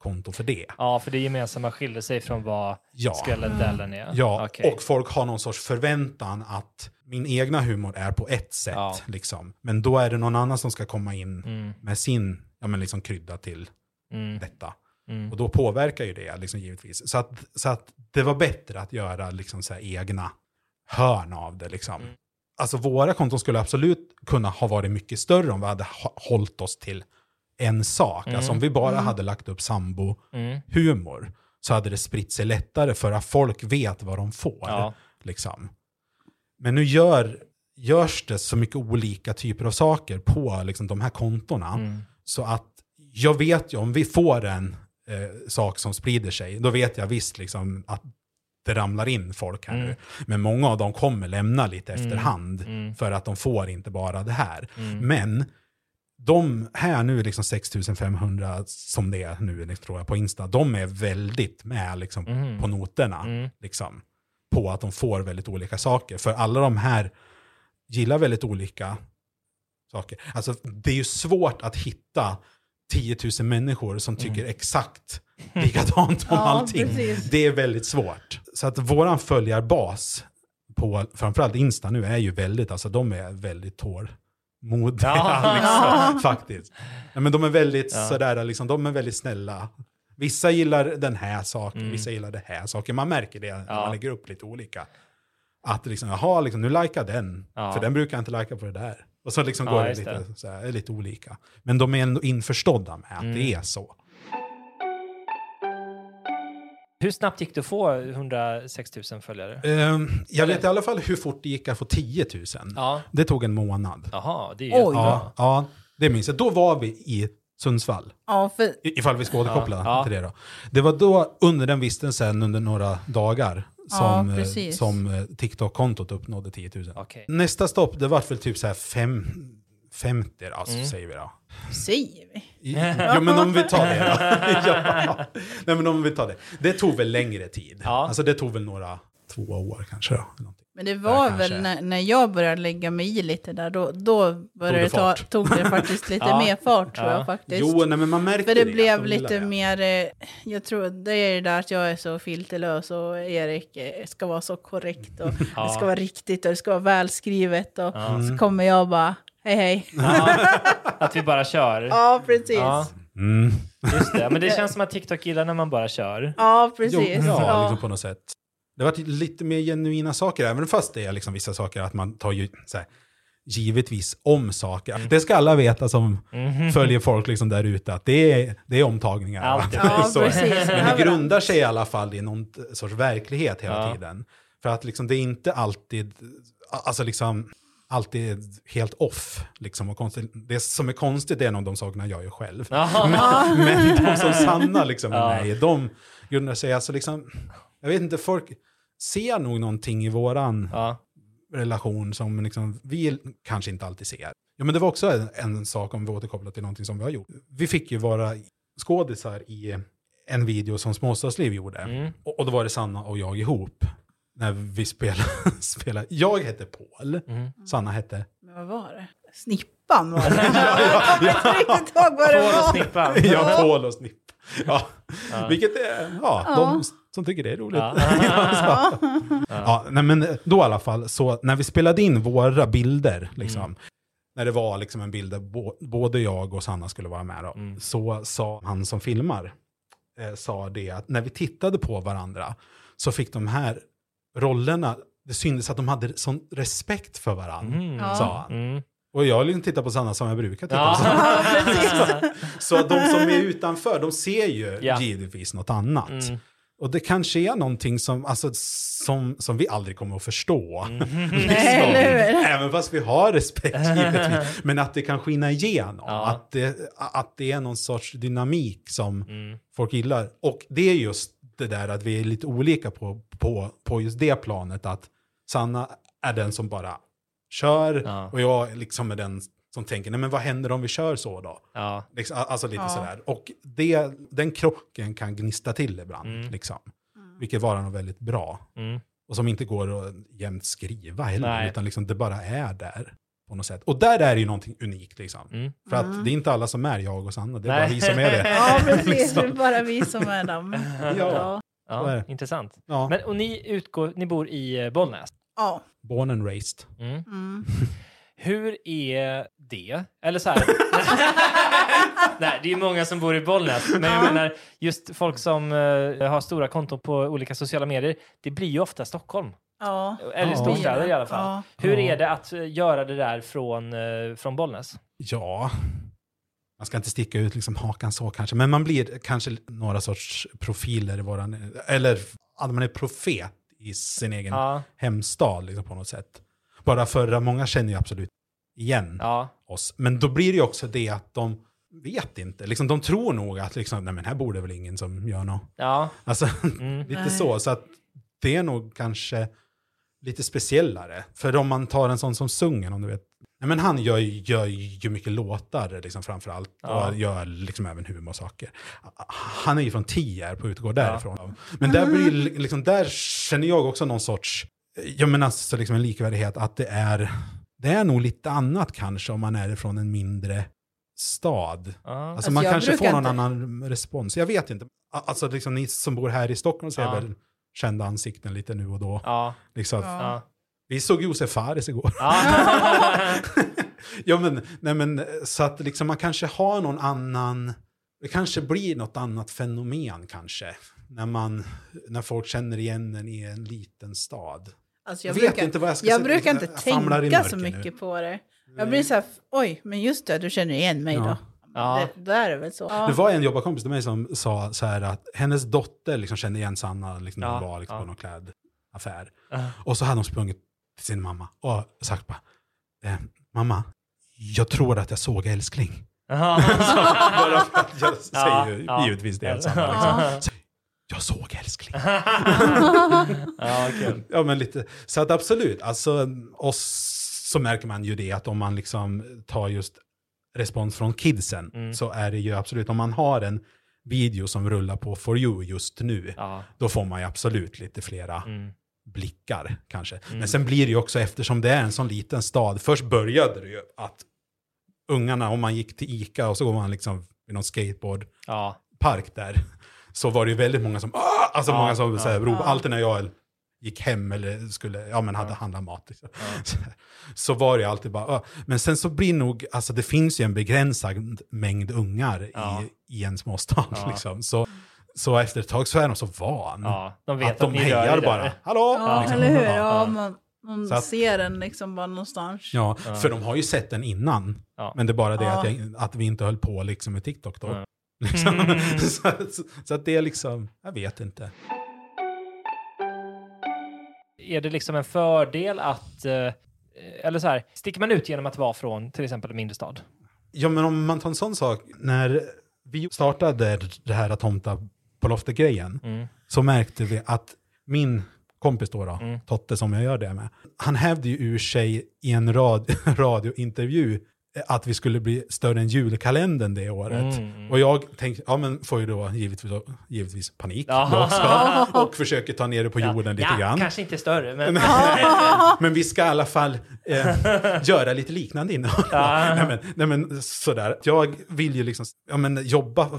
konto för det.
Ja, för det gemensamma skiljer sig från vad
Ja.
Skrälendellen är.
Ja,
Okej.
och folk har någon sorts förväntan att min egna humor är på ett sätt.
Ja.
Liksom. Men då är det någon annan som ska komma in
Mm.
med sin ja, men liksom krydda till
Mm.
detta.
Mm.
Och då påverkar ju det liksom, givetvis. Så att, så att det var bättre att göra liksom, så egna hörn av det. Liksom.
Mm.
Alltså våra konton skulle absolut kunna ha varit mycket större om vi hade ha- hållit oss till en sak.
Mm.
Alltså om vi bara
Mm.
hade lagt upp sambo-humor
Mm.
så hade det spritt sig lättare för att folk vet vad de får.
Ja.
Liksom. Men nu gör, görs det så mycket olika typer av saker på liksom, de här kontona.
Mm.
Så att jag vet ju om vi får en eh, sak som sprider sig, då vet jag visst liksom att det ramlar in folk här
Mm.
nu. Men många av dem kommer lämna lite
Mm.
efterhand
Mm.
för att de får inte bara det här.
Mm.
Men de här nu, liksom 6500 som det är nu liksom, tror jag på Insta, de är väldigt med liksom,
Mm.
på noterna.
Mm.
Liksom, på att de får väldigt olika saker. För alla de här gillar väldigt olika saker. Alltså det är ju svårt att hitta 10 000 människor som tycker exakt likadant om (laughs)
Ja,
allting.
precis.
Det är väldigt svårt. Så att våran följarbas på framförallt Insta nu är ju väldigt, alltså de är väldigt tålmodiga.
Ja. (laughs)
liksom, faktiskt. Ja, men de är väldigt
Ja.
sådär, liksom, de är väldigt snälla. Vissa gillar den här saken,
Mm.
vissa gillar det här saken. Man märker det när man lägger upp lite olika. Att liksom, jaha, liksom, nu likar den, för den brukar inte lika på det där. Och så liksom går det lite,
det.
Så här, är lite olika. Men de är ändå införstådda med att
Mm.
det är så.
Hur snabbt gick det att få 106 000 följare?
Ehm, jag vet i alla fall hur fort det gick att få 10 000.
Ja.
Det tog en månad.
Jaha, det är ju
Oj.
Ja, ja, det minns jag. Då var vi i Sundsvall.
Ja, för
I- Ifall vi ska återkoppla
Ja, ja.
till det då. Det var då under den vistelsen under några dagar
Ja,
som, eh, som eh, TikTok-kontot uppnådde 10 000.
Okej.
Nästa stopp, det var väl typ så här fem, 50 alltså,
Mm.
säger vi då.
säger vi.
Jo men om vi tar det då. (laughs) ja. Nej men om vi tar det. Det tog väl längre tid.
Ja.
Alltså det tog väl några, två år kanske då.
Men det var
Där
väl
kanske.
när, när jag började lägga mig i lite där, då, då började
det
det ta, tog det faktiskt (laughs) lite
Ja.
mer fart tror
Ja.
jag faktiskt.
Jo, nej men man märkte
För det
att
blev
de
lite
det.
mer, eh, jag tror det är det där att jag är så filterlös och Erik eh, ska vara så korrekt och (laughs)
Ja.
det ska vara riktigt och det ska vara välskrivet och
Ja.
så kommer jag bara, hej hej.
Ja, (laughs) att vi bara kör.
Ja, precis.
Ja,
Ja,
Mm.
just det. Men det (laughs) känns som att TikTok gillar när man bara kör.
precis.
Jo, ja,
Ja.
Liksom på något sätt. Det har varit lite mer genuina saker, även fast det är liksom vissa saker att man tar ju så här, givetvis om saker.
Mm.
Det ska alla veta som följer folk liksom där ute, att det är, det är omtagningar. (laughs)
Ja,
Så
precis.
Men det grundar sig i alla fall i någon sorts verklighet hela
Ja.
tiden. För att liksom, det är inte alltid, alltså liksom, alltid helt off. Liksom, och konstigt. Det som är konstigt är nog de sakerna jag gör själv. (laughs) Men, men de som (laughs) sanna liksom
Ja.
mig, de grundar sig alltså liksom, jag vet inte, folk ser nog någonting i våran
Ja.
relation som liksom, vi kanske inte alltid ser. Ja, men det var också en, en sak om vi återkopplar till någonting som vi har gjort. Vi fick ju vara skådisar i en video som Småstadsliv gjorde.
Mm.
Och, och då var det Sanna och jag ihop. När vi spelade. (laughs) spelade. Jag hette Paul,
Mm.
Sanna hette...
Men vad var det? Snippan var det. (laughs) jag kommer inte riktigt ihåg vad det
Får och
var.
snippa. (laughs)
Ja, Paul och Snipp. Ja, vilket är, ja, de som tycker det är roligt.
Ja.
ja. ja, nej, men då i alla fall, så när vi spelade in våra bilder, liksom,
Mm.
när det var liksom en bild där bo, både jag och Sanna skulle vara med, då,
Mm.
så sa han som filmar, eh, sa det att när vi tittade på varandra så fick de här rollerna, det syntes att de hade sån respekt för varandra,
Mm.
sa han.
Mm.
Och jag liksom tittar på Sanna som jag brukar titta på. (laughs)
Ja.
Så de som är utanför, de ser ju
Ja.
givetvis något annat.
Mm.
Och det kanske är någonting som, alltså, som, som vi aldrig kommer att förstå.
Mm. (laughs)
Nej, eller hur?
Även fast vi har respekt (laughs) givetvis. Men att det kan skina igenom.
Ja.
Att, det, att det är någon sorts dynamik som
Mm.
folk gillar. Och det är just det där att vi är lite olika på, på, på just det planet. Att Sanna är den som bara kör
Ja.
och jag liksom är den som tänker, nej men vad händer om vi kör så då?
Ja.
Liksom, alltså lite
Ja.
sådär. Och det, den krocken kan gnista till ibland.
Mm.
Liksom. Vilket var något väldigt bra.
Mm.
Och som inte går att jämt skriva heller.
Nej.
Utan liksom det bara är där. På något sätt. Och där är det ju någonting unikt. Liksom.
Mm.
För att det är inte alla som är jag och Sanna. Det är
Nej.
bara vi som är det. (laughs)
Ja, precis.
Liksom.
Det är bara vi som är dem. (laughs)
Ja.
Ja, intressant.
Ja.
Men, och ni, utgår, ni bor i eh, Bollnäs?
Ja.
Born and raised.
Mm.
Mm. (laughs)
Hur är det? Eller så här. Nej, det är ju många som bor i Bollnäs. Men jag menar, just folk som eh, har stora konton på olika sociala medier, det blir ju ofta Stockholm.
Ja.
Eller
Ja.
storstäder i alla fall.
Ja.
Hur är det att eh, göra det där från, eh, från Bollnäs?
Ja, man ska inte sticka ut liksom hakan så kanske. Men man blir kanske några sorts profiler i våran... Eller att man är profet i sin egen
Ja,
hemstad liksom, på något sätt. Bara för att många känner ju absolut igen
ja,
oss. Men då blir det ju också det att de vet inte. Liksom, de tror nog att liksom, nej men här bor det väl ingen som gör något.
ja.
Alltså,
Mm. (laughs)
lite
Nej.
så. Så att det är nog kanske lite speciellare. För om man tar en sån som Sungen, om du vet. Nej, men han gör, ju- gör ju mycket låtar liksom, framför allt.
Ja.
Och gör liksom även humorsaker. Han är ju från Tierp och utgår
Ja.
därifrån. Men där, blir, liksom, där känner jag också någon sorts, jag menar alltså liksom en likvärdighet, att det är, det är nog lite annat kanske om man är från en mindre stad.
ja.
Alltså,
Alltså,
man kanske får någon
inte-
annan respons. Jag vet inte. Alltså liksom ni som bor här i Stockholm ser
Ja.
väl kända ansikten lite nu och då.
ja.
Liksom.
Ja.
ja.
Vi såg Josef Fares igår.
ja. (laughs)
ja, men, nej, men, så att liksom man kanske har någon annan, det kanske blir något annat fenomen kanske. När, man, när folk känner igen en i en liten stad.
Alltså,
Jag,
jag,
vet
brukar,
inte vad jag ska
jag
säga.
brukar inte
Jag famlar i
tänka så
nu.
mycket på det. Jag blir så här, oj, men just det, du känner igen mig
Ja.
då.
Ja.
Det, då är det väl så.
Det var en jobbarkompis till mig som sa så här att hennes dotter liksom kände igen Sanna liksom, när hon var liksom,
ja.
på någon klädaffär. Och så hade hon sprungit till sin mamma och sagt bara, eh, mamma, jag tror att jag såg älskling. (laughs) Bara för att jag
Ja,
säger ju
ja.
givetvis det. Sanna, liksom. (laughs) Så, jag såg älskling.
Ja,
men lite. Så att absolut, alltså oss så märker man ju det att om man liksom tar just respons från kidsen
Mm.
så är det ju absolut, om man har en video som rullar på For You just nu,
Ja.
då får man ju absolut lite flera
Mm.
blickar kanske. Men sen blir det ju också, eftersom det är en sån liten stad, först började det ju att ungarna, om man gick till Ica och så går man liksom i någon skateboardpark
Ja.
där, så var det ju väldigt många som, "Ah!" alltså
Ja,
många som
ja.
ropade,
Ja.
alltid när jag gick hem eller skulle, ja men hade
Ja.
handlat mat. Liksom.
Ja. (laughs)
Så, så var det ju alltid bara, "Ah." men sen så blir nog, alltså det finns ju en begränsad mängd ungar
Ja.
i, i en småstad.
Ja. (laughs)
Liksom. Så, så efter ett tag så är de så van.
ja. De vet
att
att,
de
rör
hejar bara. Hallå!
Ja,
liksom.
eller hur?
Ja.
Man, man
att-
ser den liksom bara någonstans.
Ja,
Ja.
för de har ju sett den innan.
Ja.
Men det är bara det
Ja.
att, jag, att vi inte höll på liksom med TikTok då.
Ja. (laughs)
Liksom.
Mm.
så, så, så att det är liksom, jag vet inte.
Är det liksom en fördel att... eh, Eller så här, sticker man ut genom att vara från till exempel en mindre stad?
Ja, men om man tar en sån sak, när vi startade det här att tomta på loftet-grejen,
Mm.
så märkte vi att min kompis då, då
Mm.
Totte som jag gör det med, han hävde ju ur sig i en rad, (laughs) radiointervju att vi skulle bli större än julkalendern det året.
Mm.
Och jag tänkte, ja men får ju då givetvis, givetvis panik
Ja.
också, (laughs) och försöker ta ner det på jorden lite
ja,
grann.
kanske inte större, men... (laughs)
Men vi ska i alla fall eh, (laughs) göra lite liknande innehåll.
Ja.
nej, men, nej men sådär, jag vill ju liksom ja, men, jobba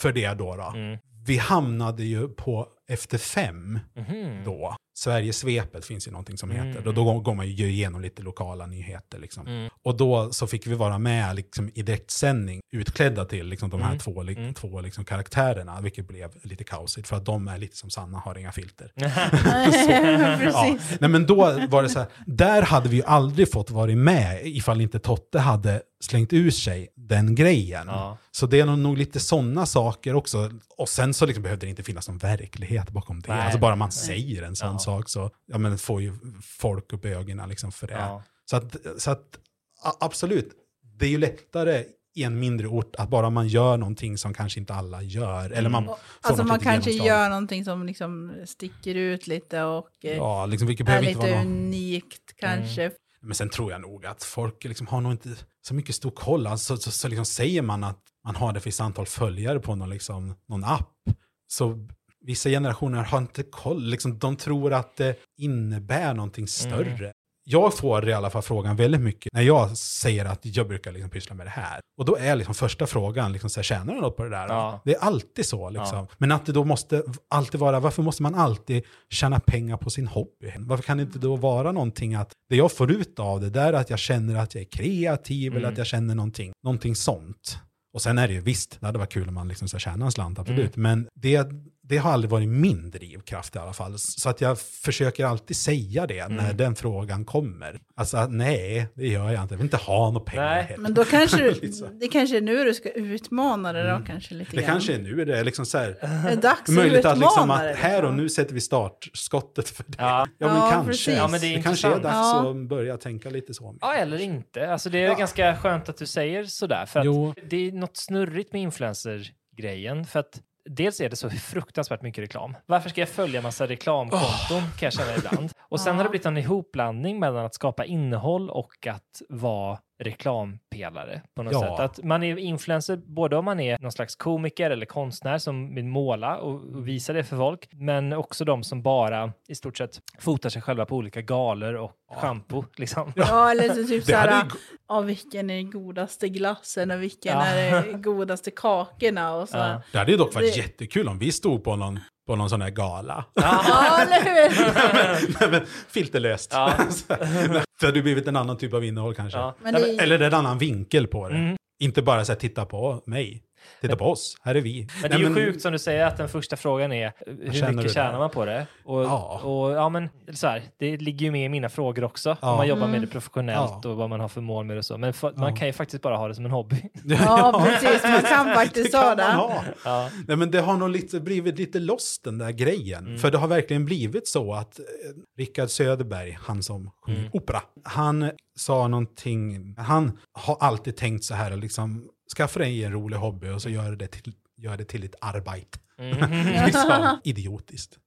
för det då. då.
Mm.
Vi hamnade ju på efter fem
Mhm.
då. Sverigesvepet finns ju någonting som
Mm.
heter. Och då går- man ju igenom lite lokala nyheter. Liksom.
Mm.
Och då så fick vi vara med liksom, i direktsändning, utklädda till liksom, de här
Mm.
två, li-
Mm.
två liksom, karaktärerna, vilket blev lite kaosigt. För att de är lite som Sanna, har inga filter. (laughs) (laughs) Ja.
Precis.
Nej, men då var det så här, där hade vi ju aldrig fått vara med ifall inte Totte hade slängt ur sig den grejen.
Ja.
Så det är nog, nog lite sådana saker också. Och sen så liksom behövde det inte finna någon verklighet bakom det.
Nej.
Alltså bara man säger en sån
Ja.
sak så ja, men får ju folk upp ögonen liksom för det.
Ja.
Så, att, så att absolut, det är ju lättare i en mindre ort att bara man gör någonting som kanske inte alla gör. Eller man får
Alltså
något
man kanske
genomslag.
gör någonting som liksom sticker ut lite och eh,
Ja, liksom, vilket
är lite
vara någon...
unikt kanske.
Men sen tror jag nog att folk liksom har nog inte så mycket stor koll. Alltså, så, så liksom säger man att man har ett visst antal följare på någon, liksom, någon app, så vissa generationer har inte koll. Liksom, de tror att det innebär någonting större. Jag får i alla fall frågan väldigt mycket när jag säger att jag brukar liksom pyssla med det här. Och då är liksom första frågan, liksom, så här, tjänar du något på det där?
Ja.
Det är alltid så. Liksom.
Ja.
Men att det då måste alltid vara, varför måste man alltid tjäna pengar på sin hobby? Varför kan det inte då vara någonting att det jag får ut av det där är att jag känner att jag är kreativ eller
Mm.
att jag känner någonting, någonting sånt. Och sen är det ju visst, det hade varit kul om man liksom ska tjäna en slant, absolut.
Mm.
Men det, det har aldrig varit min drivkraft i alla fall. Så att jag försöker alltid säga det när
Mm.
den frågan kommer. Alltså att nej, det gör jag inte. Jag vill inte ha några pengar.
Nej.
heller.
Men då kanske (laughs) du,
så.
det kanske är nu du ska utmana det då kanske lite
Mm. Det
grann.
kanske är nu det är liksom så här.
är dags att (laughs)
Möjligt att,
utmana
liksom
det.
att här och
liksom.
nu sätter vi startskottet för det.
Ja.
Ja, men
Ja,
kanske.
precis.
Ja, men det är
kanske är dags
Ja.
att börja tänka lite så.
Ja, eller inte. Alltså, det är
Ja.
ganska skönt att du säger sådär. För
Jo.
att det är något snurrigt med influencer-grejen. För att dels är det så (laughs) fruktansvärt mycket reklam. Varför ska jag följa massa reklamkonton kan jag känna ibland. Och sen har det blivit en ihopblandning mellan att skapa innehåll och att vara reklampelare på något
Ja.
sätt. Att man är influencer både om man är någon slags komiker eller konstnär som vill måla och visa det för folk, men också de som bara i stort sett fotar sig själva på olika galor och shampoo. Liksom.
Ja, eller så typ (laughs) såhär,
ju-
ja, vilken är den godaste glassen och vilken
Ja.
är de godaste kakorna och så.
Ja.
Ja,
Det hade ju dock varit
Det-
jättekul om vi stod på någon, på någon sån här gala.
eller (laughs)
men filterlöst.
Ja. (laughs)
det hade blivit en annan typ av innehåll kanske.
Ja.
Det-
men- Eller en annan vinkel på det.
Mm.
Inte bara så här, titta på mig. Titta på oss, här är vi.
Men det är ju
Nej,
sjukt som du säger att den första frågan är hur mycket tjänar man på det? Och,
Ja.
och ja, men så här, det ligger ju med i mina frågor också.
Ja.
Om man jobbar med det professionellt
Ja.
och vad man har för mål med det och så. Men för, man kan ju faktiskt bara ha det som en hobby. (laughs)
Ja, precis. Man kan (laughs) faktiskt ha det.
Nej, men det har nog lite, blivit lite lost den där grejen.
Mm.
För det har verkligen blivit så att eh, Rickard Söderberg, han som sjunger
Mm.
opera, han sa någonting, han har alltid tänkt så här, liksom, skaffa dig en rolig hobby och så gör det till, gör det till ett arbete.
Mm. (laughs)
liksom, idiotiskt,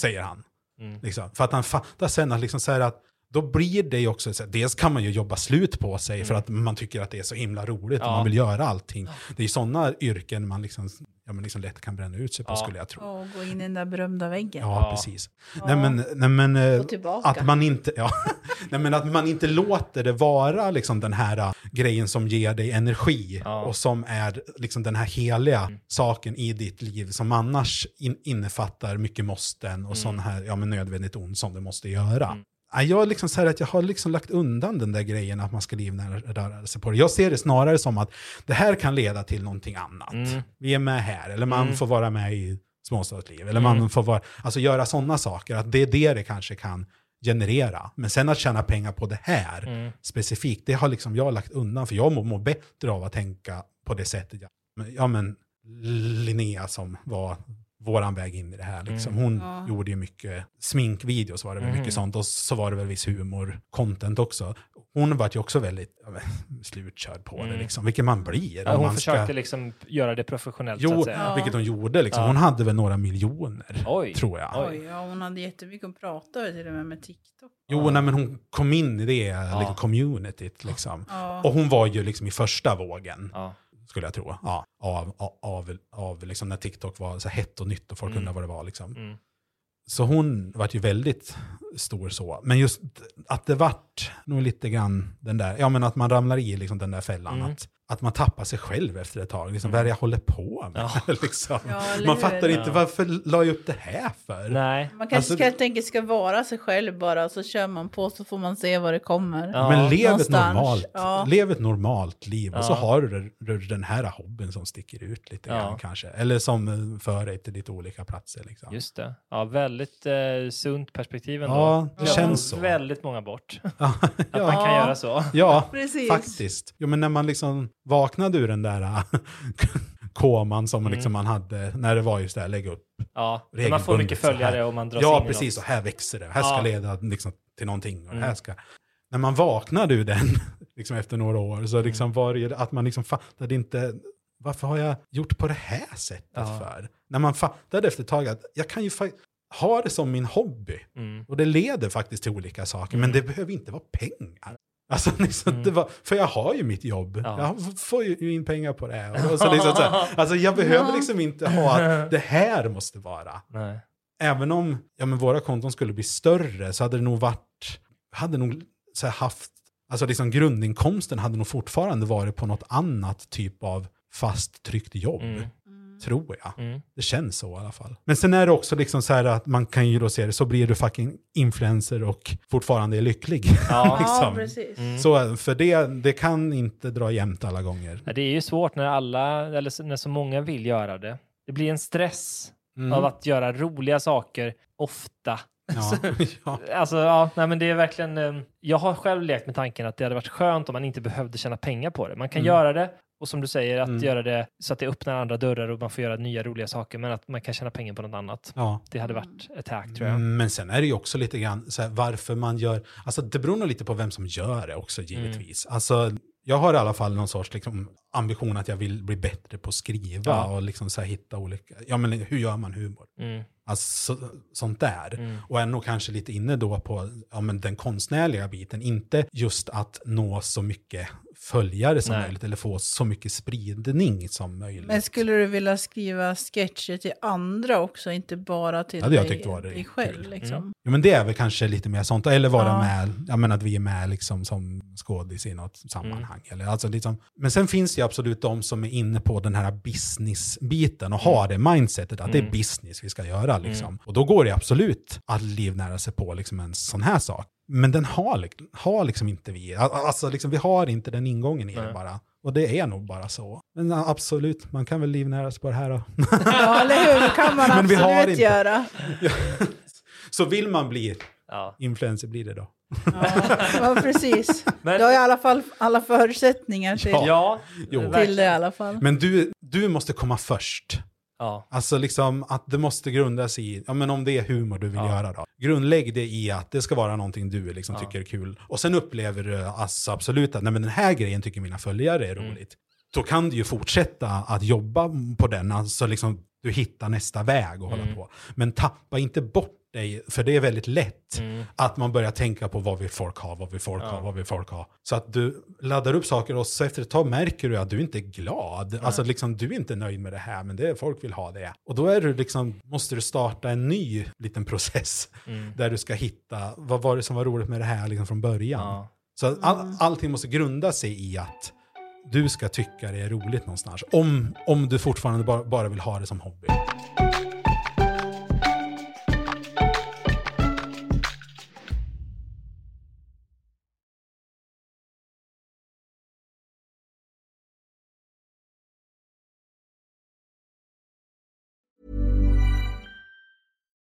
säger han.
Mm.
Liksom. För att han fattar sen att, liksom så här att då blir det ju också, så här, dels kan man ju jobba slut på sig för att man tycker att det är så himla roligt och
Mm. Ja.
man vill göra allting. Det är ju sådana yrken man liksom, ja, men liksom lätt kan bränna ut sig på
Ja.
skulle jag tro.
Och gå in i den där berömda väggen.
Ja,
Ja.
precis. Nej men, nej, men eh,
Och
att man inte, ja, (laughs) nej, men att man inte låter det vara liksom den här eh, grejen som ger dig energi
Ja.
och som är liksom den här heliga saken i ditt liv som annars in, innefattar mycket måsten och sån här ja, men nödvändigt ont som det måste göra.
Mm.
Jag, liksom så här att jag har liksom lagt undan den där grejen att man ska livnära sig på det. Jag ser det snarare som att det här kan leda till någonting annat.
Mm.
Vi är med här, eller man
Mm.
får vara med i småstadsliv, eller
Mm.
man får vara, alltså göra sådana saker, att det är det det kanske kan generera. Men sen att tjäna pengar på det här
Mm.
specifikt, det har liksom jag lagt undan, för jag mår, mår bättre av att tänka på det sättet. Jag- Ja men Linnea som var våran väg in i det här. Liksom. Hon
Ja.
gjorde ju mycket sminkvideos, var det väl
Mm.
mycket sånt. Och så var det väl viss humor, content också. Hon var ju också väldigt ja, slutkörd på det,
Mm.
liksom, vilket man blir.
Ja, hon
man ska-
försökte liksom göra det professionellt så
Jo,
att säga.
Ja.
vilket hon gjorde. Liksom.
Ja.
Hon hade väl några miljoner,
Oj.
tror jag.
Oj.
Ja, hon hade jättemycket att prata över till och med med TikTok.
Jo, nej, men hon kom in i det liksom, communityt. Liksom.
Ja.
Och hon var ju liksom i första vågen,
Ja.
Skulle jag tro. Ja, av, av, av, av liksom när TikTok var så hett och nytt och folk
Mm.
undrade vad det var. Liksom.
Mm.
Så hon var ju väldigt stor så. Men just att det vart nog lite grann den där, ja men att man ramlar i liksom den där fällan.
Mm.
Att att man tappar sig själv efter ett tag. Liksom, Vad är det jag håller på med? (laughs) liksom.
Ja,
man fattar inte,
Ja.
varför la jag upp det här för?
Nej.
Man kanske
Alltså,
ska, helt enkelt ska vara sig själv bara, så kör man på så får man se vad det kommer.
Ja.
Men lev ett, normalt,
Ja.
lev ett normalt liv och så
Ja.
har du den här hobbyn som sticker ut lite
Ja.
grann kanske. Eller som eh, för dig till lite olika platser. Liksom.
Just det. Ja, väldigt eh, sunt perspektiv ändå.
Ja, det känns så.
väldigt många bort. (laughs)
Ja,
Att man kan göra så.
ja (laughs)
Precis.
faktiskt. Jo, men när man liksom vaknade ur den där äh, (laughs) koman som
Mm.
liksom man hade när det var just det här, lägga upp.
Ja, man får mycket följare och man dras
Ja,
in i
precis.
något.
Och här växer det. Här ska
Ja.
leda liksom, till någonting. Och det här
Mm.
ska... När man vaknade ur den (laughs) liksom efter några år
Mm.
så liksom var det att man liksom fattade inte varför har jag gjort på det här sättet
Ja.
för? När man fattade efter ett tag att jag kan ju ha det som min hobby.
Mm.
Och det leder faktiskt till olika saker, men det behöver inte vara pengar. Alltså, liksom,
Mm.
det var, för jag har ju mitt jobb.
Ja.
Jag får ju in pengar på det. Och så liksom så här, (laughs) alltså, jag behöver liksom inte ha att det här måste vara.
Nej.
Även om ja, men våra konton skulle bli större så hade det nog varit, hade nog så här, haft, alltså liksom grundinkomsten hade nog fortfarande varit på något annat typ av fast tryckt jobb.
Mm.
Tror jag.
Mm.
Det känns så i alla fall. Men sen är det också liksom så här att man kan ju då se det, så blir du fucking influencer och fortfarande är lycklig.
Ja. (laughs)
Ja,
liksom.
precis.
Mm.
Så för det, det kan inte dra jämnt alla gånger.
Ja, Det är ju svårt när alla, eller när så många vill göra det. Det blir en stress
Mm.
av att göra roliga saker ofta.
Ja. (laughs) (laughs) ja.
Alltså, ja, nej, men det är verkligen... eh, Jag har själv lekt med tanken att det hade varit skönt om man inte behövde tjäna pengar på det. Man kan
Mm.
göra det och som du säger, att
Mm.
göra det så att det öppnar andra dörrar och man får göra nya roliga saker, men att man kan tjäna pengar på något annat.
ja.
Det hade varit ett hack tror jag.
Men sen är det ju också lite grann så här, varför man gör, alltså det beror nog lite på vem som gör det också givetvis. Alltså jag har i alla fall någon sorts liksom, ambition att jag vill bli bättre på att skriva
Ja.
och liksom så här, hitta olika, ja men hur gör man humor?
Mm.
Alltså så, sånt där.
Mm.
Och är nog kanske lite inne då på ja, men den konstnärliga biten, inte just att nå så mycket följare som
Nej.
möjligt eller få så mycket spridning som möjligt.
Men skulle du vilja skriva sketcher till andra också, inte bara till
Hade jag
dig,
var det
dig själv? Liksom?
Mm.
Ja, men det är väl kanske lite mer sånt, eller vara
Ja.
med, jag menar att vi är med liksom som skådis i något sammanhang.
Mm.
Eller, alltså liksom, men sen finns det ju absolut de som är inne på den här business-biten och har det mindsetet att det är
Mm.
business vi ska göra. Liksom. Och då går det absolut att livnära sig på liksom en sån här sak. Men den har, har liksom inte vi. Al- Alltså liksom, vi har inte den ingången i det
Nej.
bara. Och det är nog bara så. Men absolut, man kan väl livnära sig på det här då. (laughs)
Ja, eller hur? Det kan man (laughs)
Men vi har
absolut
inte.
göra. (laughs)
så vill man bli
Ja.
influencer blir det då.
Ja, ja precis.
Men-
Du har i alla fall alla förutsättningar till,
Ja,
till det i alla fall.
Men du, du måste komma först.
Ja.
Alltså liksom att det måste grundas i, ja men om det är humor du vill
Ja.
göra då. Grundlägg det i att det ska vara någonting du liksom
Ja.
tycker är kul. Och sen upplever du alltså absolut att nej men den här grejen tycker mina följare är
Mm.
roligt. Då kan du ju fortsätta att jobba på den, alltså liksom du hittar nästa väg och hålla
Mm.
på. Men tappa inte bort dig, för det är väldigt lätt
Mm.
att man börjar tänka på vad vill folk ha, vad vill folk
Ja.
ha, vad vill folk ha. Så att du laddar upp saker och så efter ett tag märker du att du inte är glad. Alltså liksom du är inte nöjd med det här, men det är, folk vill ha det. Och då är du liksom, måste du starta en ny liten process
Mm.
där du ska hitta, vad var det som var roligt med det här liksom från början.
Ja.
Så all, allting måste grunda sig i att du ska tycka det är roligt någonstans. Om, om du fortfarande bara, bara vill ha det som hobby.